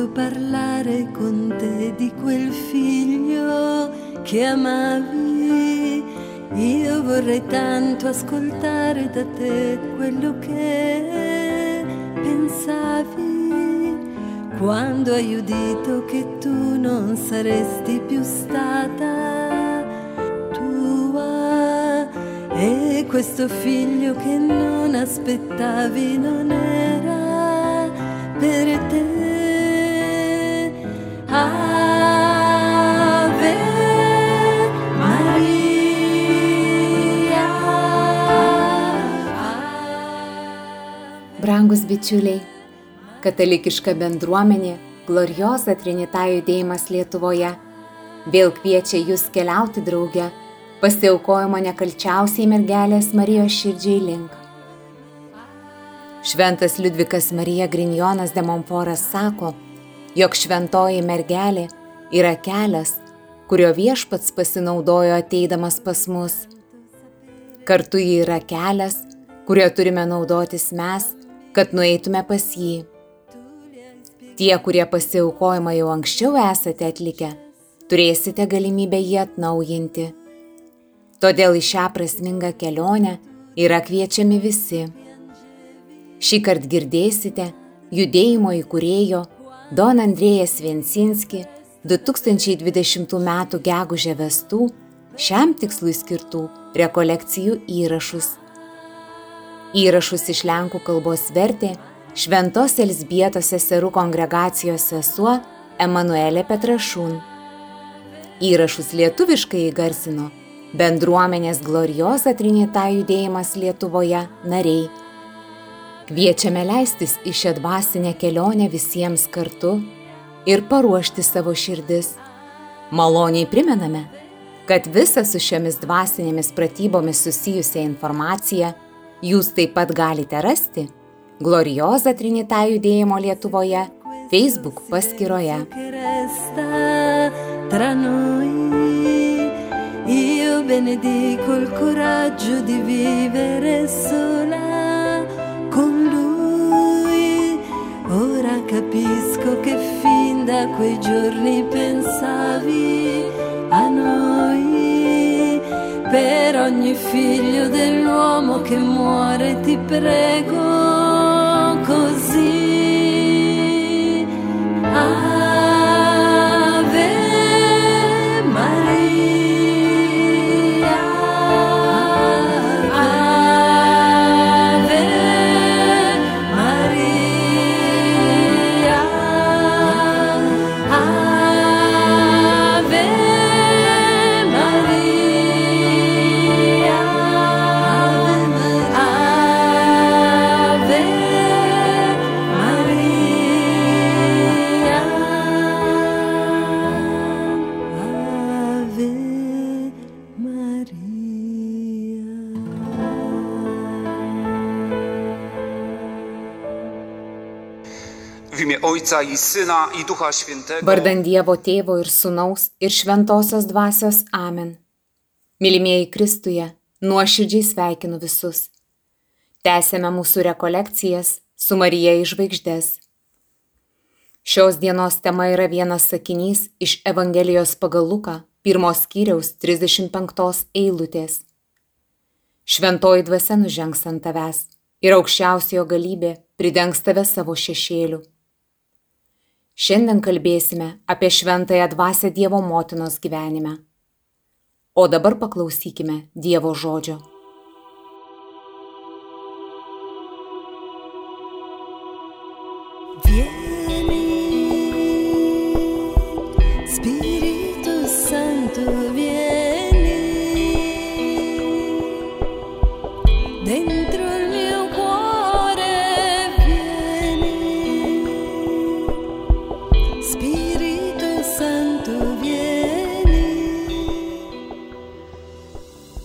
voluto parlare con te di quel figlio che amavi. Io vorrei tanto ascoltare da te quello che pensavi quando hai udito che tu non saresti più stata tua e questo figlio che non aspettavi non era per te. Brangus bičiuliai, katalikiška bendruomenė Glorioza Trinita judėjimas Lietuvoje vėl kviečia jūs keliauti drauge pasiaukojimo nekalčiausiai mergelės Marijos širdžiai link. Šventas Liudvikas Marija Grinjonas de Montforas sako, jog šventoji mergelė yra kelias, kurio viešpats pasinaudojo ateidamas pas mus. Kartu ji yra kelias, kurio turime naudotis mes, kad nueitume pas jį. Tie, kurie pasiaukojimą jau anksčiau esate atlikę, turėsite galimybę jį atnaujinti. Todėl į šią prasmingą kelionę yra kviečiami visi. Šį kartą girdėsite judėjimo įkūrėjo Don Andrėjas Viensinski 2020 m. gegužę vestų šiam tikslui skirtų rekolekcijų įrašus. Įrašus iš lenkų kalbos vertė Šventos Elsbietos seserų kongregacijos sesuo Emanuelė Petrašūn. Įrašus lietuviškai įgarsino bendruomenės Glorioza Trinita judėjimas Lietuvoje nariai. Kviečiame leistis į šią dvasinę kelionę visiems kartu ir paruošti savo širdis. Maloniai primename, kad visą su šiomis dvasinėmis pratybomis susijusią informaciją jūs taip pat galite rasti Glorioza Trinita judėjimo Lietuvoje Facebook paskyroje. Io benedico il coraggio di vivere sola con lui. Ora capisco che fin da quei giorni pensavi a noi. Per ogni figlio dell'uomo che muore ti prego così. Vardant Dievo Tėvo ir Sūnaus ir Šventosios Dvasios Amen. Mylimieji Kristuje, nuoširdžiai sveikinu visus. Tęsėme mūsų rekolekcijas su Marija iš žvaigždės. Šios dienos tema yra vienas sakinys iš Evangelijos pagal Luką, pirmos skyriaus 35 eilutės. Šventoji dvasia nužengs ant tavęs ir aukščiausiojo galybė pridengs tave savo šešėliu. Šiandien kalbėsime apie šventąją dvasę Dievo motinos gyvenime. O dabar paklausykime Dievo žodžio.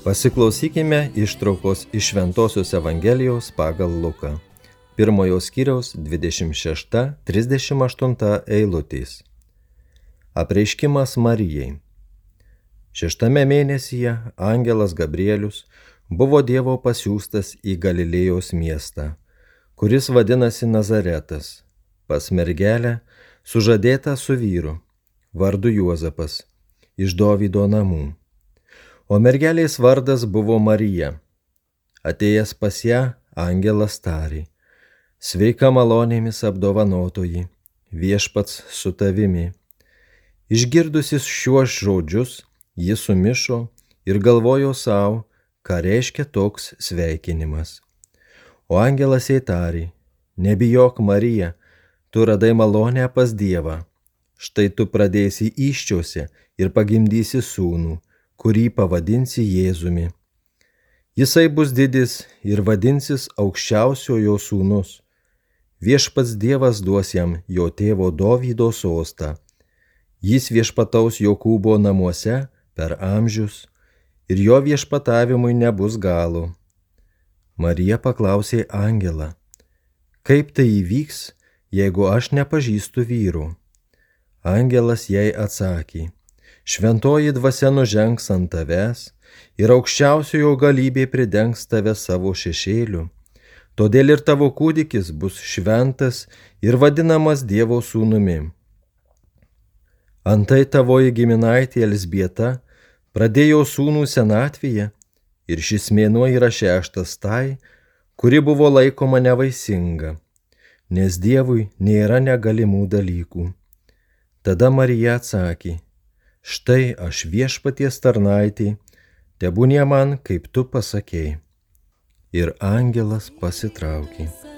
Pasiklausykime ištraukos iš Šventojios Evangelijos pagal Luką. Pirmojo skyriaus 26-38 eilutės. Apreiškimas Marijai. Šeštame mėnesyje angelas Gabrielius buvo Dievo pasiūstas į Galilėjos miestą, kuris vadinasi Nazaretas, pas mergelę sužadėta su vyru, vardu Juozapas, iš Dovydo namų. O mergelės vardas buvo Marija. Atėjęs pas ją, angelas tarė, sveika malonėmis apdovanotoji, viešpats su tavimi. Išgirdusis šiuos žodžius, ji sumišo ir galvojo savo, ką reiškia toks sveikinimas. O angelas įtarė, nebijok Marija, tu radai malonę pas Dievą. Štai tu pradėsi iščiose ir pagimdysi sūnų, kurį pavadinsi Jėzumi. Jisai bus didis ir vadinsis aukščiausiojo sūnus. Viešpats Dievas duos jam jo tėvo Dovydo sostą. Jis viešpataus Jokūbo namuose per amžius ir jo viešpatavimui nebus galo. Marija paklausė Angelą, kaip tai įvyks, jeigu aš nepažįstu vyrų. Angelas jai atsakė, šventoji dvasia nužengs ant tavęs ir aukščiausiojo galybė pridengs tave savo šešėliu. Todėl ir tavo kūdikis bus šventas ir vadinamas Dievo sūnumi. Antai tavoji giminaitė Elsbieta pradėjo sūnų senatvėje ir šis mėnuo yra šeštas tai, kuri buvo laikoma nevaisinga, nes Dievui nėra negalimų dalykų. Tada Marija atsakė, štai aš viešpaties tarnaitį, tebūnie man, kaip tu pasakėjai. Ir angelas pasitraukė.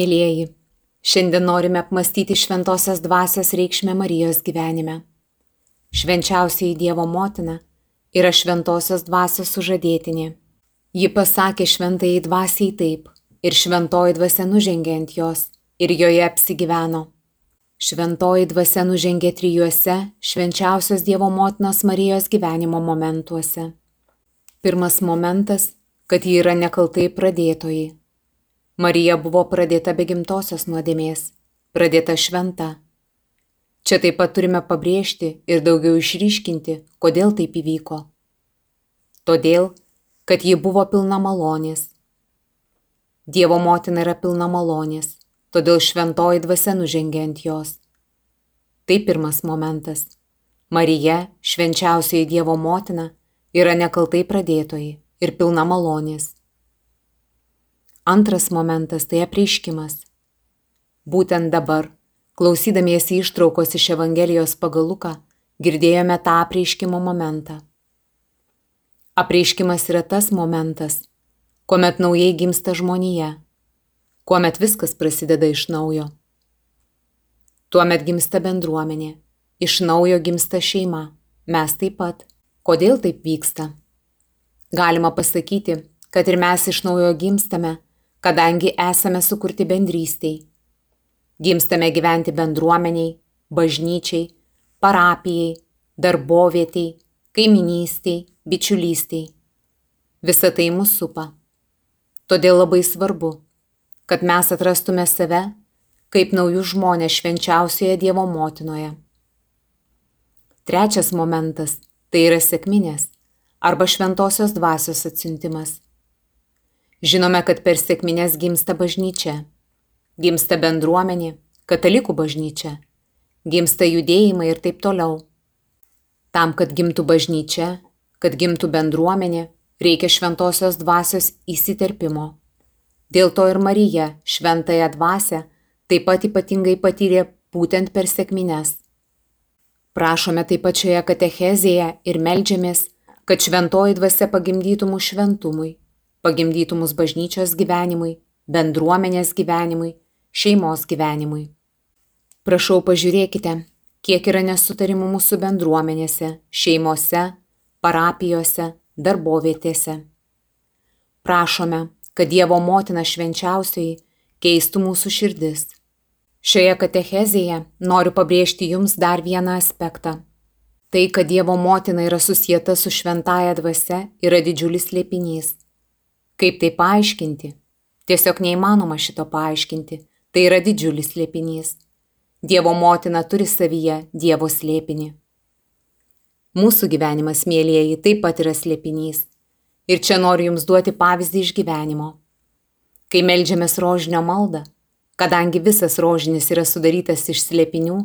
Mėlyjeji, šiandien norime apmastyti šventosios dvasios reikšmę Marijos gyvenime. Švenčiausiai Dievo motina yra šventosios dvasios sužadėtinė. Ji pasakė šventai dvasiai taip ir šventoji dvasia nužengė ant jos ir joje apsigyveno. Šventoji dvasia nužengė trijuose švenčiausios Dievo motinos Marijos gyvenimo momentuose. Pirmas momentas, kad ji yra nekaltai pradėtoji Marija buvo pradėta be gimtosios nuodėmės, pradėta šventa. Čia taip pat turime pabrėžti ir daugiau išryškinti, kodėl taip įvyko. Todėl, kad ji buvo pilna malonės. Dievo motina yra pilna malonės, todėl šventoji dvasia nužengė ant jos. Tai pirmas momentas. Marija, švenčiausioji Dievo motina, yra nekaltai pradėtoji ir pilna malonės. Antras momentas tai apreiškimas. Būtent dabar, klausydamiesi ištraukos iš Evangelijos pagaluką, girdėjome tą apreiškimo momentą. Apreiškimas yra tas momentas, kuomet naujai gimsta žmonija, kuomet viskas prasideda iš naujo. Tuomet gimsta bendruomenė, iš naujo gimsta šeima, mes taip pat. Kodėl taip vyksta? Galima pasakyti, kad ir mes iš naujo gimstame, kadangi esame sukurti bendrystiai. Gimstame gyventi bendruomeniai, bažnyčiai, parapijai, darbovietiai, kaiminystiai, bičiulystiai. Visa tai mūsų supa. Todėl labai svarbu, kad mes atrastume save kaip naujus žmonės švenčiausioje Dievo motinoje. Trečias momentas - tai yra sėkminės arba šventosios dvasios atsiuntimas. Žinome, kad per sėkminės gimsta bažnyčia, gimsta bendruomenė, katalikų bažnyčia, gimsta judėjimai ir taip toliau. Tam, kad gimtų bažnyčia, kad gimtų bendruomenė, reikia šventosios dvasios įsiterpimo. Dėl to ir Marija šventąją dvasę taip pat ypatingai patyrė būtent per sėkmines. Prašome taip pat šioje katechezėje ir melžiamės, kad šventoji dvasia pagimdytų mus šventumui, pagimdytų mus bažnyčios gyvenimui, bendruomenės gyvenimui, šeimos gyvenimui. Prašau pažiūrėkite, kiek yra nesutarimų mūsų bendruomenėse, šeimose, parapijose, darbovietėse. Prašome, kad Dievo motina švenčiausiai keistų mūsų širdis Šioje katechezėje noriu pabrėžti Jums dar vieną aspektą. Tai, kad Dievo motina yra susijęta su šventaja dvasia, yra didžiulis liepinys. Kaip tai paaiškinti? Tiesiog neįmanoma šito paaiškinti. Tai yra didžiulis liepinys. Dievo motina turi savyje Dievo slėpinį. Mūsų gyvenimas, mėlyjeji, taip pat yra slėpinys. Ir čia noriu Jums duoti pavyzdį iš gyvenimo. Kai melžiamės rožinio maldą, Kadangi visas rožinis yra sudarytas iš slėpinių,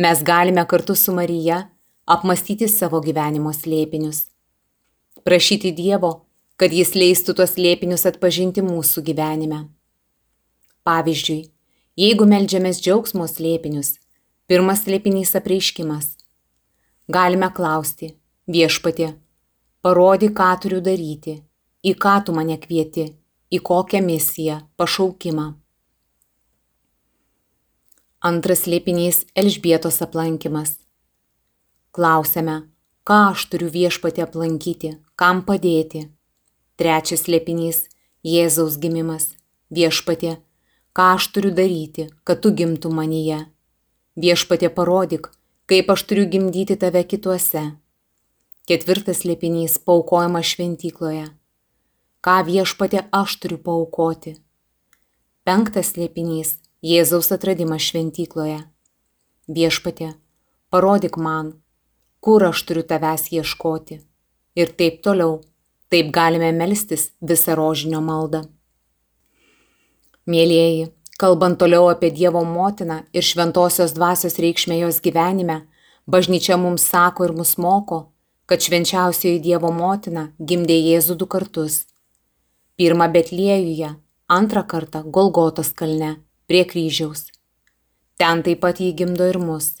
mes galime kartu su Marija apmastyti savo gyvenimo slėpinius. Prašyti Dievo, kad Jis leistų tuos slėpinius atpažinti mūsų gyvenime. Pavyzdžiui, jeigu melžiamės džiaugsmo slėpinius, pirmas slėpinys apreiškimas. Galime klausti, viešpatė, parodyk, ką turiu daryti, į ką tu mane kvieti, į kokią misiją, pašaukimą. Antras slėpinys - Elžbietos aplankimas. Klausėme, ką aš turiu viešpatį aplankyti, kam padėti. Trečias slėpinys - Jėzaus gimimas. Viešpatė, ką aš turiu daryti, kad tu gimtum manyje. Viešpatė parodyk, kaip aš turiu gimdyti tave kituose. Ketvirtas slėpinys - paukojimas šventykloje. Ką viešpatė aš turiu paukoti. Penktas slėpinys Jėzaus atradimas šventykloje. Viešpatė, parodyk man, kur aš turiu tavęs ieškoti. Ir taip toliau, taip galime melstis visą rožinio maldą. Mėlyjeji, kalbant toliau apie Dievo motiną ir šventosios dvasios reikšmę jos gyvenime, bažnyčia mums sako ir mus moko, kad švenčiausioji Dievo motina gimdė Jėzų du kartus. Pirmą Betliejuje, antrą kartą Golgotos kalne prie kryžiaus. Ten taip pat jį gimdo ir mus.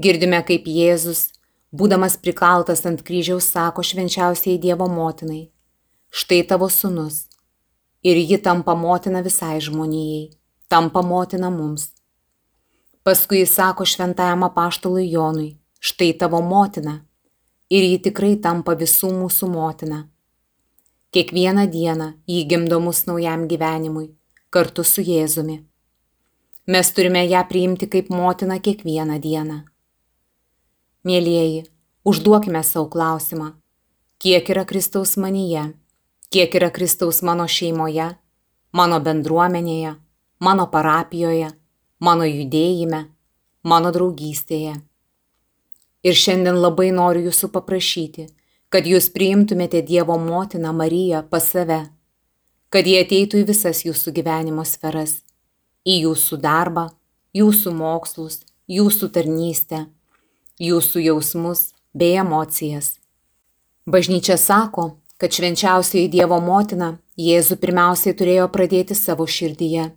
Girdime, kaip Jėzus, būdamas prikaltas ant kryžiaus, sako švenčiausiai Dievo motinai, štai tavo sunus. Ir ji tampa motina visai žmonijai, tampa motina mums. Paskui jis sako šventajam apaštalui Jonui, štai tavo motina. Ir ji tikrai tampa visų mūsų motina. Kiekvieną dieną jį gimdo mus naujam gyvenimui kartu su Jėzumi. Mes turime ją priimti kaip motiną kiekvieną dieną. Mėlyjeji, užduokime savo klausimą, kiek yra Kristaus manyje, kiek yra Kristaus mano šeimoje, mano bendruomenėje, mano parapijoje, mano judėjime, mano draugystėje. Ir šiandien labai noriu jūsų paprašyti, kad jūs priimtumėte Dievo motiną Mariją pas save kad jie ateitų į visas jūsų gyvenimo sferas - į jūsų darbą, jūsų mokslus, jūsų tarnystę, jūsų jausmus bei emocijas. Bažnyčia sako, kad švenčiausioji Dievo motina Jėzų pirmiausiai turėjo pradėti savo širdyje.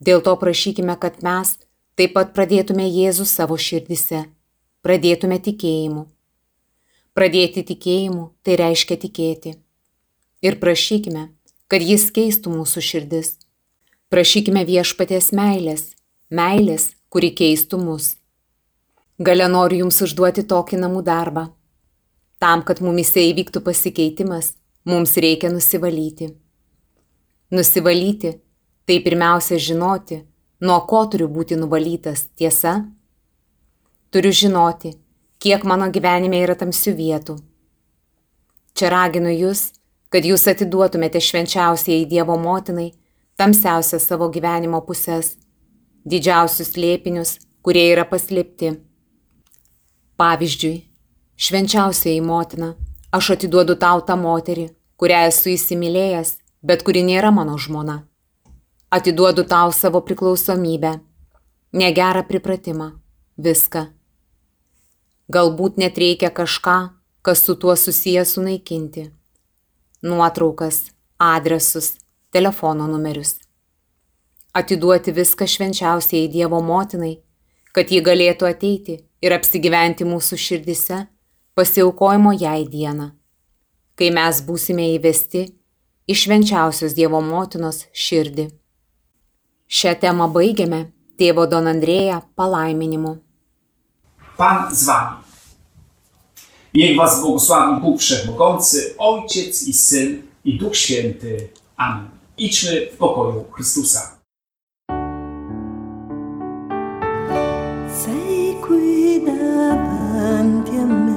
Dėl to prašykime, kad mes taip pat pradėtume Jėzų savo širdise, pradėtume tikėjimu. Pradėti tikėjimu tai reiškia tikėti. ir prašykime, kad jis keistų mūsų širdis. Prašykime viešpaties meilės, meilės, kuri keistų mus. Gale noriu Jums užduoti tokį namų darbą. Tam, kad mumise įvyktų pasikeitimas, mums reikia nusivalyti. Nusivalyti - tai pirmiausia žinoti, nuo ko turiu būti nuvalytas, tiesa? Turiu žinoti, kiek mano gyvenime yra tamsių vietų. Čia raginu Jūs, kad Jūs atiduotumėte švenčiausiai Dievo motinai tamsiausias savo gyvenimo pusės, didžiausius lėpinius, kurie yra paslėpti Pavyzdžiui, švenčiausiai motina, aš atiduodu tau tą moterį, kurią esu įsimylėjęs, bet kuri nėra mano žmona. Atiduodu tau savo priklausomybę, negerą pripratimą, viską. Galbūt net reikia kažką, kas su tuo susijęs sunaikinti. Nuotraukas, adresus, telefono numerius. Atiduoti viską švenčiausiai Dievo motinai, kad ji galėtų ateiti ir apsigyventi mūsų širdise pasiaukojimo jai dieną, kai mes būsime įvesti į švenčiausios Dievo motinos širdį. Šią temą baigiame tėvo Don Andrėja palaiminimu. Pan z wami. Niech was błogosławi Bóg Wszechmogący, Ojciec i Syn i Duch Święty. Amen. Idźmy w pokoju Chrystusa. 再贵的半点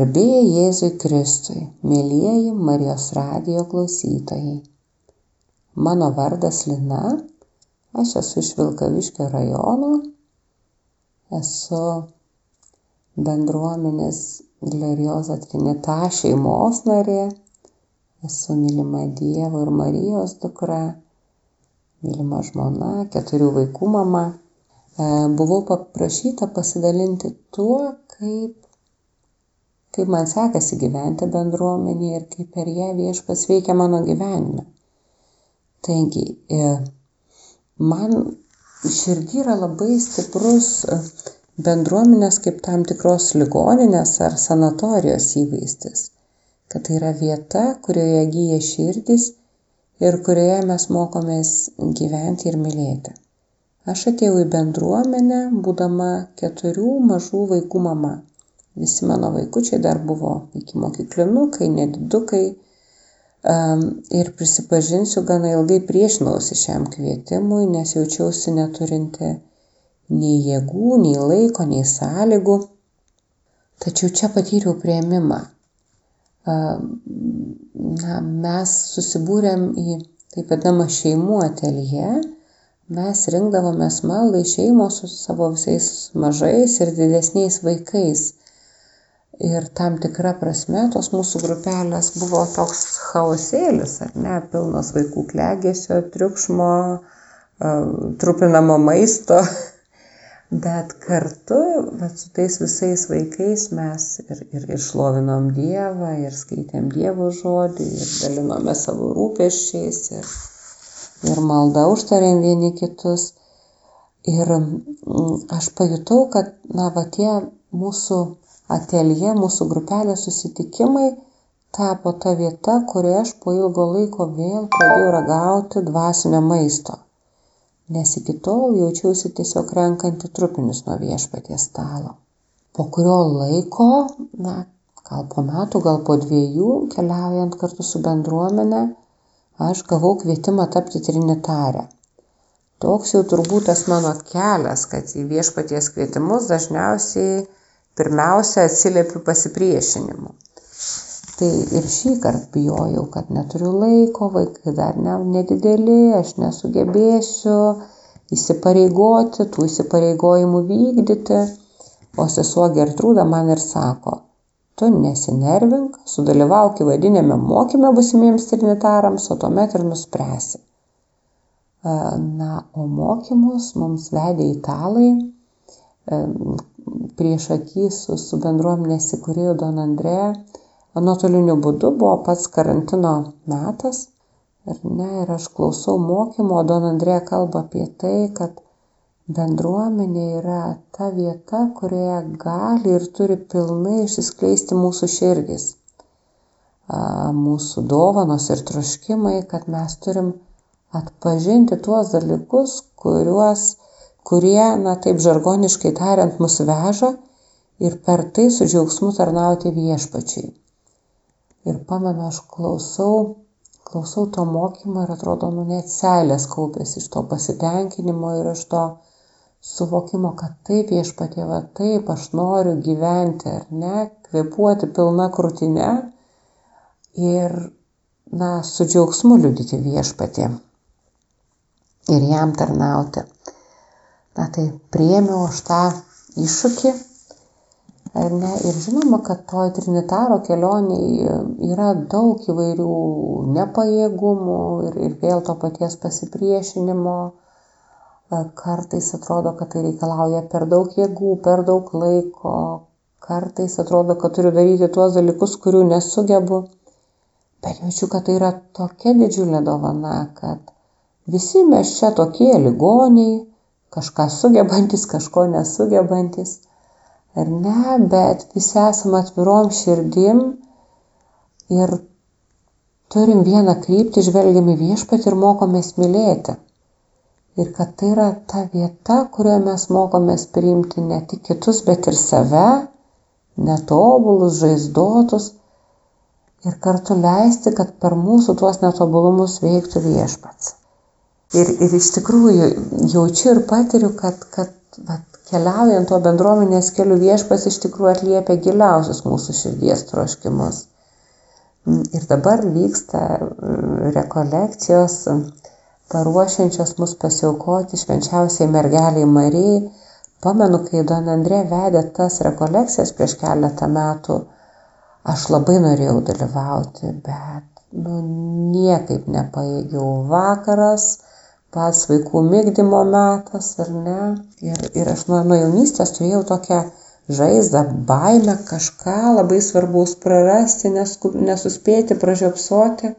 Garbė Jėzui Kristui, mėlyjeji Marijos radijo klausytojai. Mano vardas Lina, aš esu iš Vilkaviškio rajono, esu bendruomenės Glorioza Trinita šeimos narė, esu mylima Dievo ir Marijos dukra, mylima žmona, keturių vaikų mama. E, Buvau paprašyta pasidalinti tuo, kaip kaip man sekasi gyventi bendruomenėje ir kaip per ją viešpas veikia mano gyvenime. Taigi, e, man širdį yra labai stiprus e, bendruomenės kaip tam tikros ligoninės ar sanatorijos įvaizdis, kad tai yra vieta, kurioje gyja širdys ir kurioje mes mokomės gyventi ir mylėti. Aš atėjau į bendruomenę, būdama keturių mažų vaikų mama. Visi mano vaikučiai dar buvo iki mokyklinukai, nedidukai. Ir prisipažinsiu, gana ilgai priešinausi šiam kvietimui, nes jaučiausi neturinti nei jėgų, nei laiko, nei sąlygų. Tačiau čia patyriau prieimimą. Na, mes susibūrėm į taip vadinamą šeimų atelje. Mes rinkdavomės maldai šeimos su savo visais mažais ir didesniais vaikais. Ir tam tikra prasme tos mūsų grupelės buvo toks chaosėlis, ar ne, pilnos vaikų klegėsio, triukšmo, trupinamo maisto. Bet kartu, bet su tais visais vaikais mes ir, ir, ir šlovinom Dievą, ir skaitėm Dievo žodį, ir dalinome savo rūpeščiais, ir, ir maldą užtarėm vieni kitus. Ir aš pajutau, kad, na, va tie mūsų atelje, mūsų grupelės susitikimai tapo ta vieta, kurioje aš po ilgo laiko vėl pradėjau ragauti dvasinio maisto. Nes iki tol jaučiausi tiesiog renkanti trupinius nuo viešpaties stalo. Po kurio laiko, na, gal po metų, gal po dviejų, keliaujant kartu su bendruomenė, aš gavau kvietimą tapti trinitarę. Toks jau turbūt tas mano kelias, kad į viešpaties kvietimus dažniausiai pirmiausia atsiliepiu pasipriešinimu. Tai ir šį kartą bijojau, kad neturiu laiko, vaikai dar ne, nedideli, aš nesugebėsiu įsipareigoti, tų įsipareigojimų vykdyti. O sesuo Gertrūda man ir sako, tu nesinervink, sudalyvauk įvadinėme mokymė busimiems trinitarams, o tuomet ir nuspręsi. Na, o mokymus mums vedė italai prieš akį su, su bendruomenės įkūrėju Don Andrė. Nuotoliniu būdu buvo pats karantino metas. Ir, ne, ir aš klausau mokymo, Don Andrė kalba apie tai, kad bendruomenė yra ta vieta, kurioje gali ir turi pilnai išsiskleisti mūsų širdis. Mūsų dovanos ir troškimai, kad mes turim atpažinti tuos dalykus, kuriuos, kurie, na taip žargoniškai tariant, mus veža ir per tai su džiaugsmu tarnauti viešpačiai. Ir pamenu, aš klausau, klausau to mokymo ir atrodo, nu net seilės kaupėsi iš to pasitenkinimo ir iš to suvokimo, kad taip viešpatė, va taip aš noriu gyventi, ar ne, kvepuoti pilna krūtinė ir, na, su džiaugsmu liudyti viešpatė ir jam tarnauti. Na tai priemiau aš tą iššūkį. Ar ne? Ir žinoma, kad toj Trinitaro kelioniai yra daug įvairių nepajėgumų ir, ir vėl to paties pasipriešinimo. Kartais atrodo, kad tai reikalauja per daug jėgų, per daug laiko. Kartais atrodo, kad turiu daryti tuos dalykus, kurių nesugebu. Bet jaučiu, kad tai yra tokia didžiulė dovana, kad Visi mes čia tokie ligoniai, kažką sugebantis, kažko nesugebantis. Ar ne, bet visi esame atvirom širdim ir turim vieną kryptį, žvelgiam į viešpatį ir mokomės mylėti. Ir kad tai yra ta vieta, kurioje mes mokomės priimti ne tik kitus, bet ir save, netobulus, žaizdotus ir kartu leisti, kad per mūsų tuos netobulumus veiktų viešpats. Ir, ir iš tikrųjų jaučiu ir patiriu, kad, kad vat, keliaujant tuo bendruomenės keliu viešpas iš tikrųjų atliepia giliausius mūsų širdies troškimus. Ir dabar vyksta rekolekcijos paruošiančios mus pasiaukoti švenčiausiai mergeliai Marijai. Pamenu, kai Don Andrė vedė tas rekolekcijas prieš keletą metų, aš labai norėjau dalyvauti, bet nu, niekaip nepaėgiau vakaras pats vaikų migdymo metas, ar ne? Ir, ir aš nuo, nuo jaunystės turėjau tokią žaizdą, baimę kažką labai svarbaus prarasti, nesku, nesuspėti, pražiopsoti.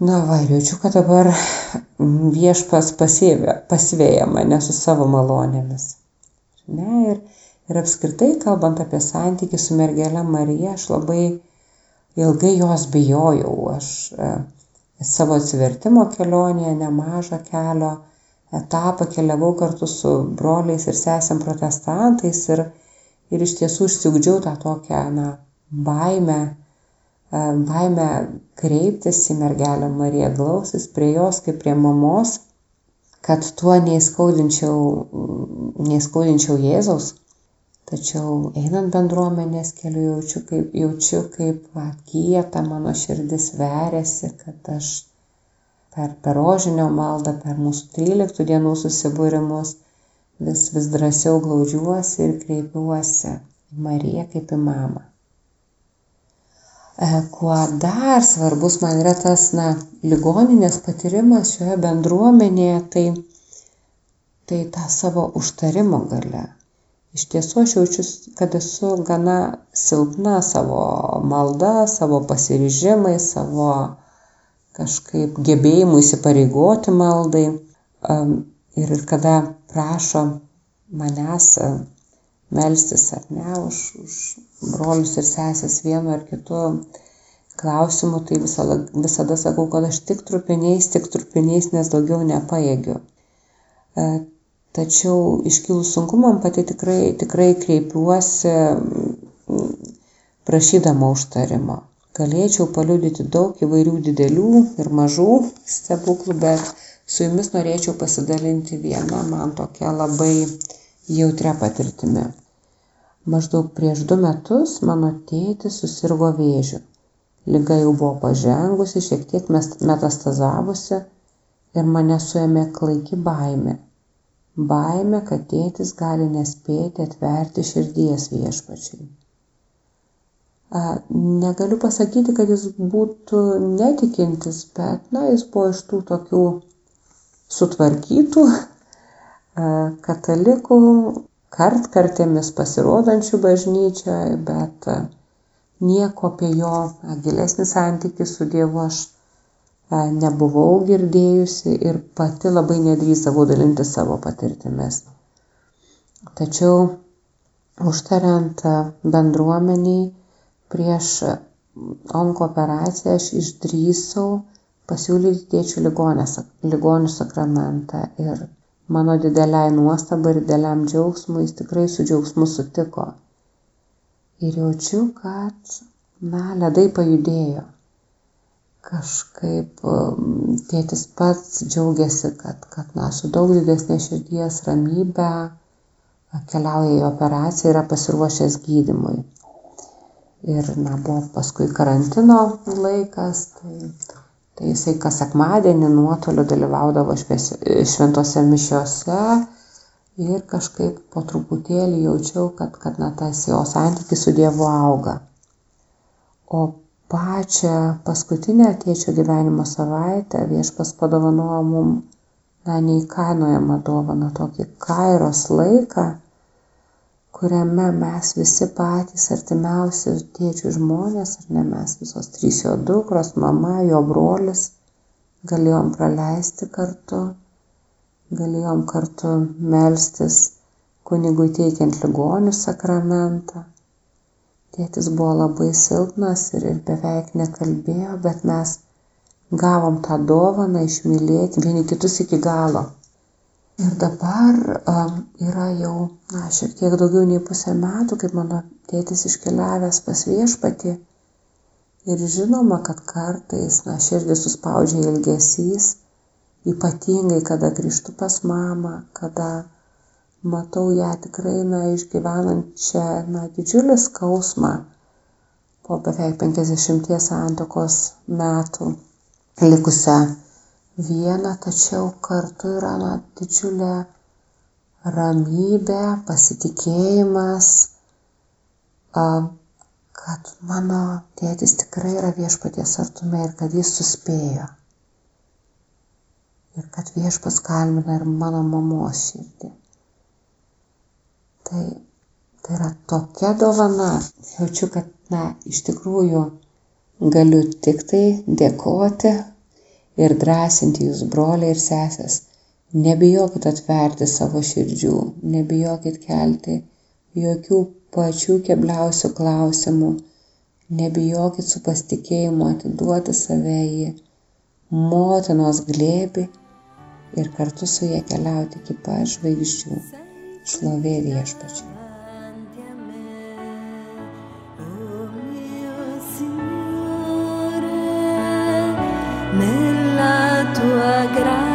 Na va, jaučiu, kad dabar viešpas pasivėja mane su savo malonėmis. Ne, ir, ir apskritai, kalbant apie santykį su mergelė Marija, aš labai ilgai jos bijojau. Aš, savo atsivertimo kelionėje nemažą kelio etapą keliavau kartu su broliais ir sesėm protestantais ir, ir iš tiesų išsiugdžiau tą tokią na, baimę, e, baimę kreiptis į mergelę Mariją, glausis prie jos kaip prie mamos, kad tuo neįskaudinčiau, neįskaudinčiau Jėzaus. Tačiau einant bendruomenės keliu jaučiu, kaip, jaučiu, kaip va, kieta mano širdis veriasi, kad aš per, per rožinio maldą, per mūsų 13 dienų susibūrimus vis, vis drąsiau glaudžiuosi ir kreipiuosi į Mariją kaip į mamą. E, kuo dar svarbus man yra tas, na, ligoninės patyrimas šioje bendruomenėje, tai, tai ta savo užtarimo gale iš tiesų aš jaučiu, kad esu gana silpna savo malda, savo pasiryžimais, savo kažkaip gebėjimu įsipareigoti maldai. Ir kada prašo manęs melstis ar ne už, už brolius ir sesės vienu ar kitu klausimu, tai visada, visada sakau, kad aš tik trupiniais, tik trupiniais, nes daugiau nepaėgiu. Tačiau iškilus sunkumam pati tikrai, tikrai kreipiuosi prašydama užtarimo. Galėčiau paliudyti daug įvairių didelių ir mažų stebuklų, bet su jumis norėčiau pasidalinti vieną man tokią labai jautrę patirtimį. Maždaug prieš du metus mano tėtis susirgo vėžiu. Liga jau buvo pažengusi, šiek tiek metastazavusi ir mane suėmė klaiki baimė baimė, kad tėtis gali nespėti atverti širdies viešpačiai. Negaliu pasakyti, kad jis būtų netikintis, bet, na, jis buvo iš tų tokių sutvarkytų katalikų, kartkartėmis pasirodančių bažnyčioje, bet nieko apie jo gilesnį santykį su Dievu aš nebuvau girdėjusi ir pati labai nedrįsavau dalinti savo patirtimis. Tačiau užtariant bendruomeniai prieš onko operaciją aš išdrįsau pasiūlyti tėčių ligonių sakramentą ir mano dideliai nuostabai ir dideliam džiaugsmui jis tikrai su džiaugsmu sutiko. Ir jaučiu, kad, na, ledai pajudėjo. Kažkaip um, tėtis pats džiaugiasi, kad, kad na, su daug didesnė širdies ramybė keliauja į operaciją yra pasiruošęs gydimui. Ir, na, buvo paskui karantino laikas, tai Tai jisai kas sekmadienį nuotoliu dalyvaudavo šventose mišiose ir kažkaip po truputėlį jaučiau, kad, kad na, tas jo santykis su Dievu auga. O pačią paskutinę tėčio gyvenimo savaitę viešpas padovanojo mum, na, neįkainojamą dovaną, tokį kairos laiką, kuriame mes visi patys artimiausi tėčių žmonės, ar ne mes visos trys jo dukros, mama, jo brolis, galėjom praleisti kartu, galėjom kartu melstis kunigui teikiant ligonių sakramentą. Tėtis buvo labai silpnas ir, ir beveik nekalbėjo, bet mes gavom tą dovaną išmylėti vieni kitus iki galo. Ir dabar um, yra jau, na, šiek tiek daugiau nei pusę metų, kaip mano tėtis iškeliavęs pas viešpatį. Ir žinoma, kad kartais, na, širdį suspaudžia ilgesys, ypatingai, kada grįžtu pas mamą, kada matau ją tikrai, na, išgyvenančią, na, didžiulį skausmą po beveik 50 santokos metų likusią viena, tačiau kartu yra na, didžiulė ramybė, pasitikėjimas, kad mano tėtis tikrai yra viešpaties artume ir kad jis suspėjo. Ir kad viešpas kalmina ir mano mamos širdį. Tai, tai yra tokia dovana. Jaučiu, kad, na, iš tikrųjų galiu tik tai dėkoti ir drąsinti jūs, broliai ir sesės. Nebijokit atverti savo širdžių, nebijokit kelti jokių pačių kebliausių klausimų, nebijokit su pasitikėjimu atiduoti save į motinos glėbi ir kartu su jie keliauti iki šlovē viešpačiu. Nella tua grazia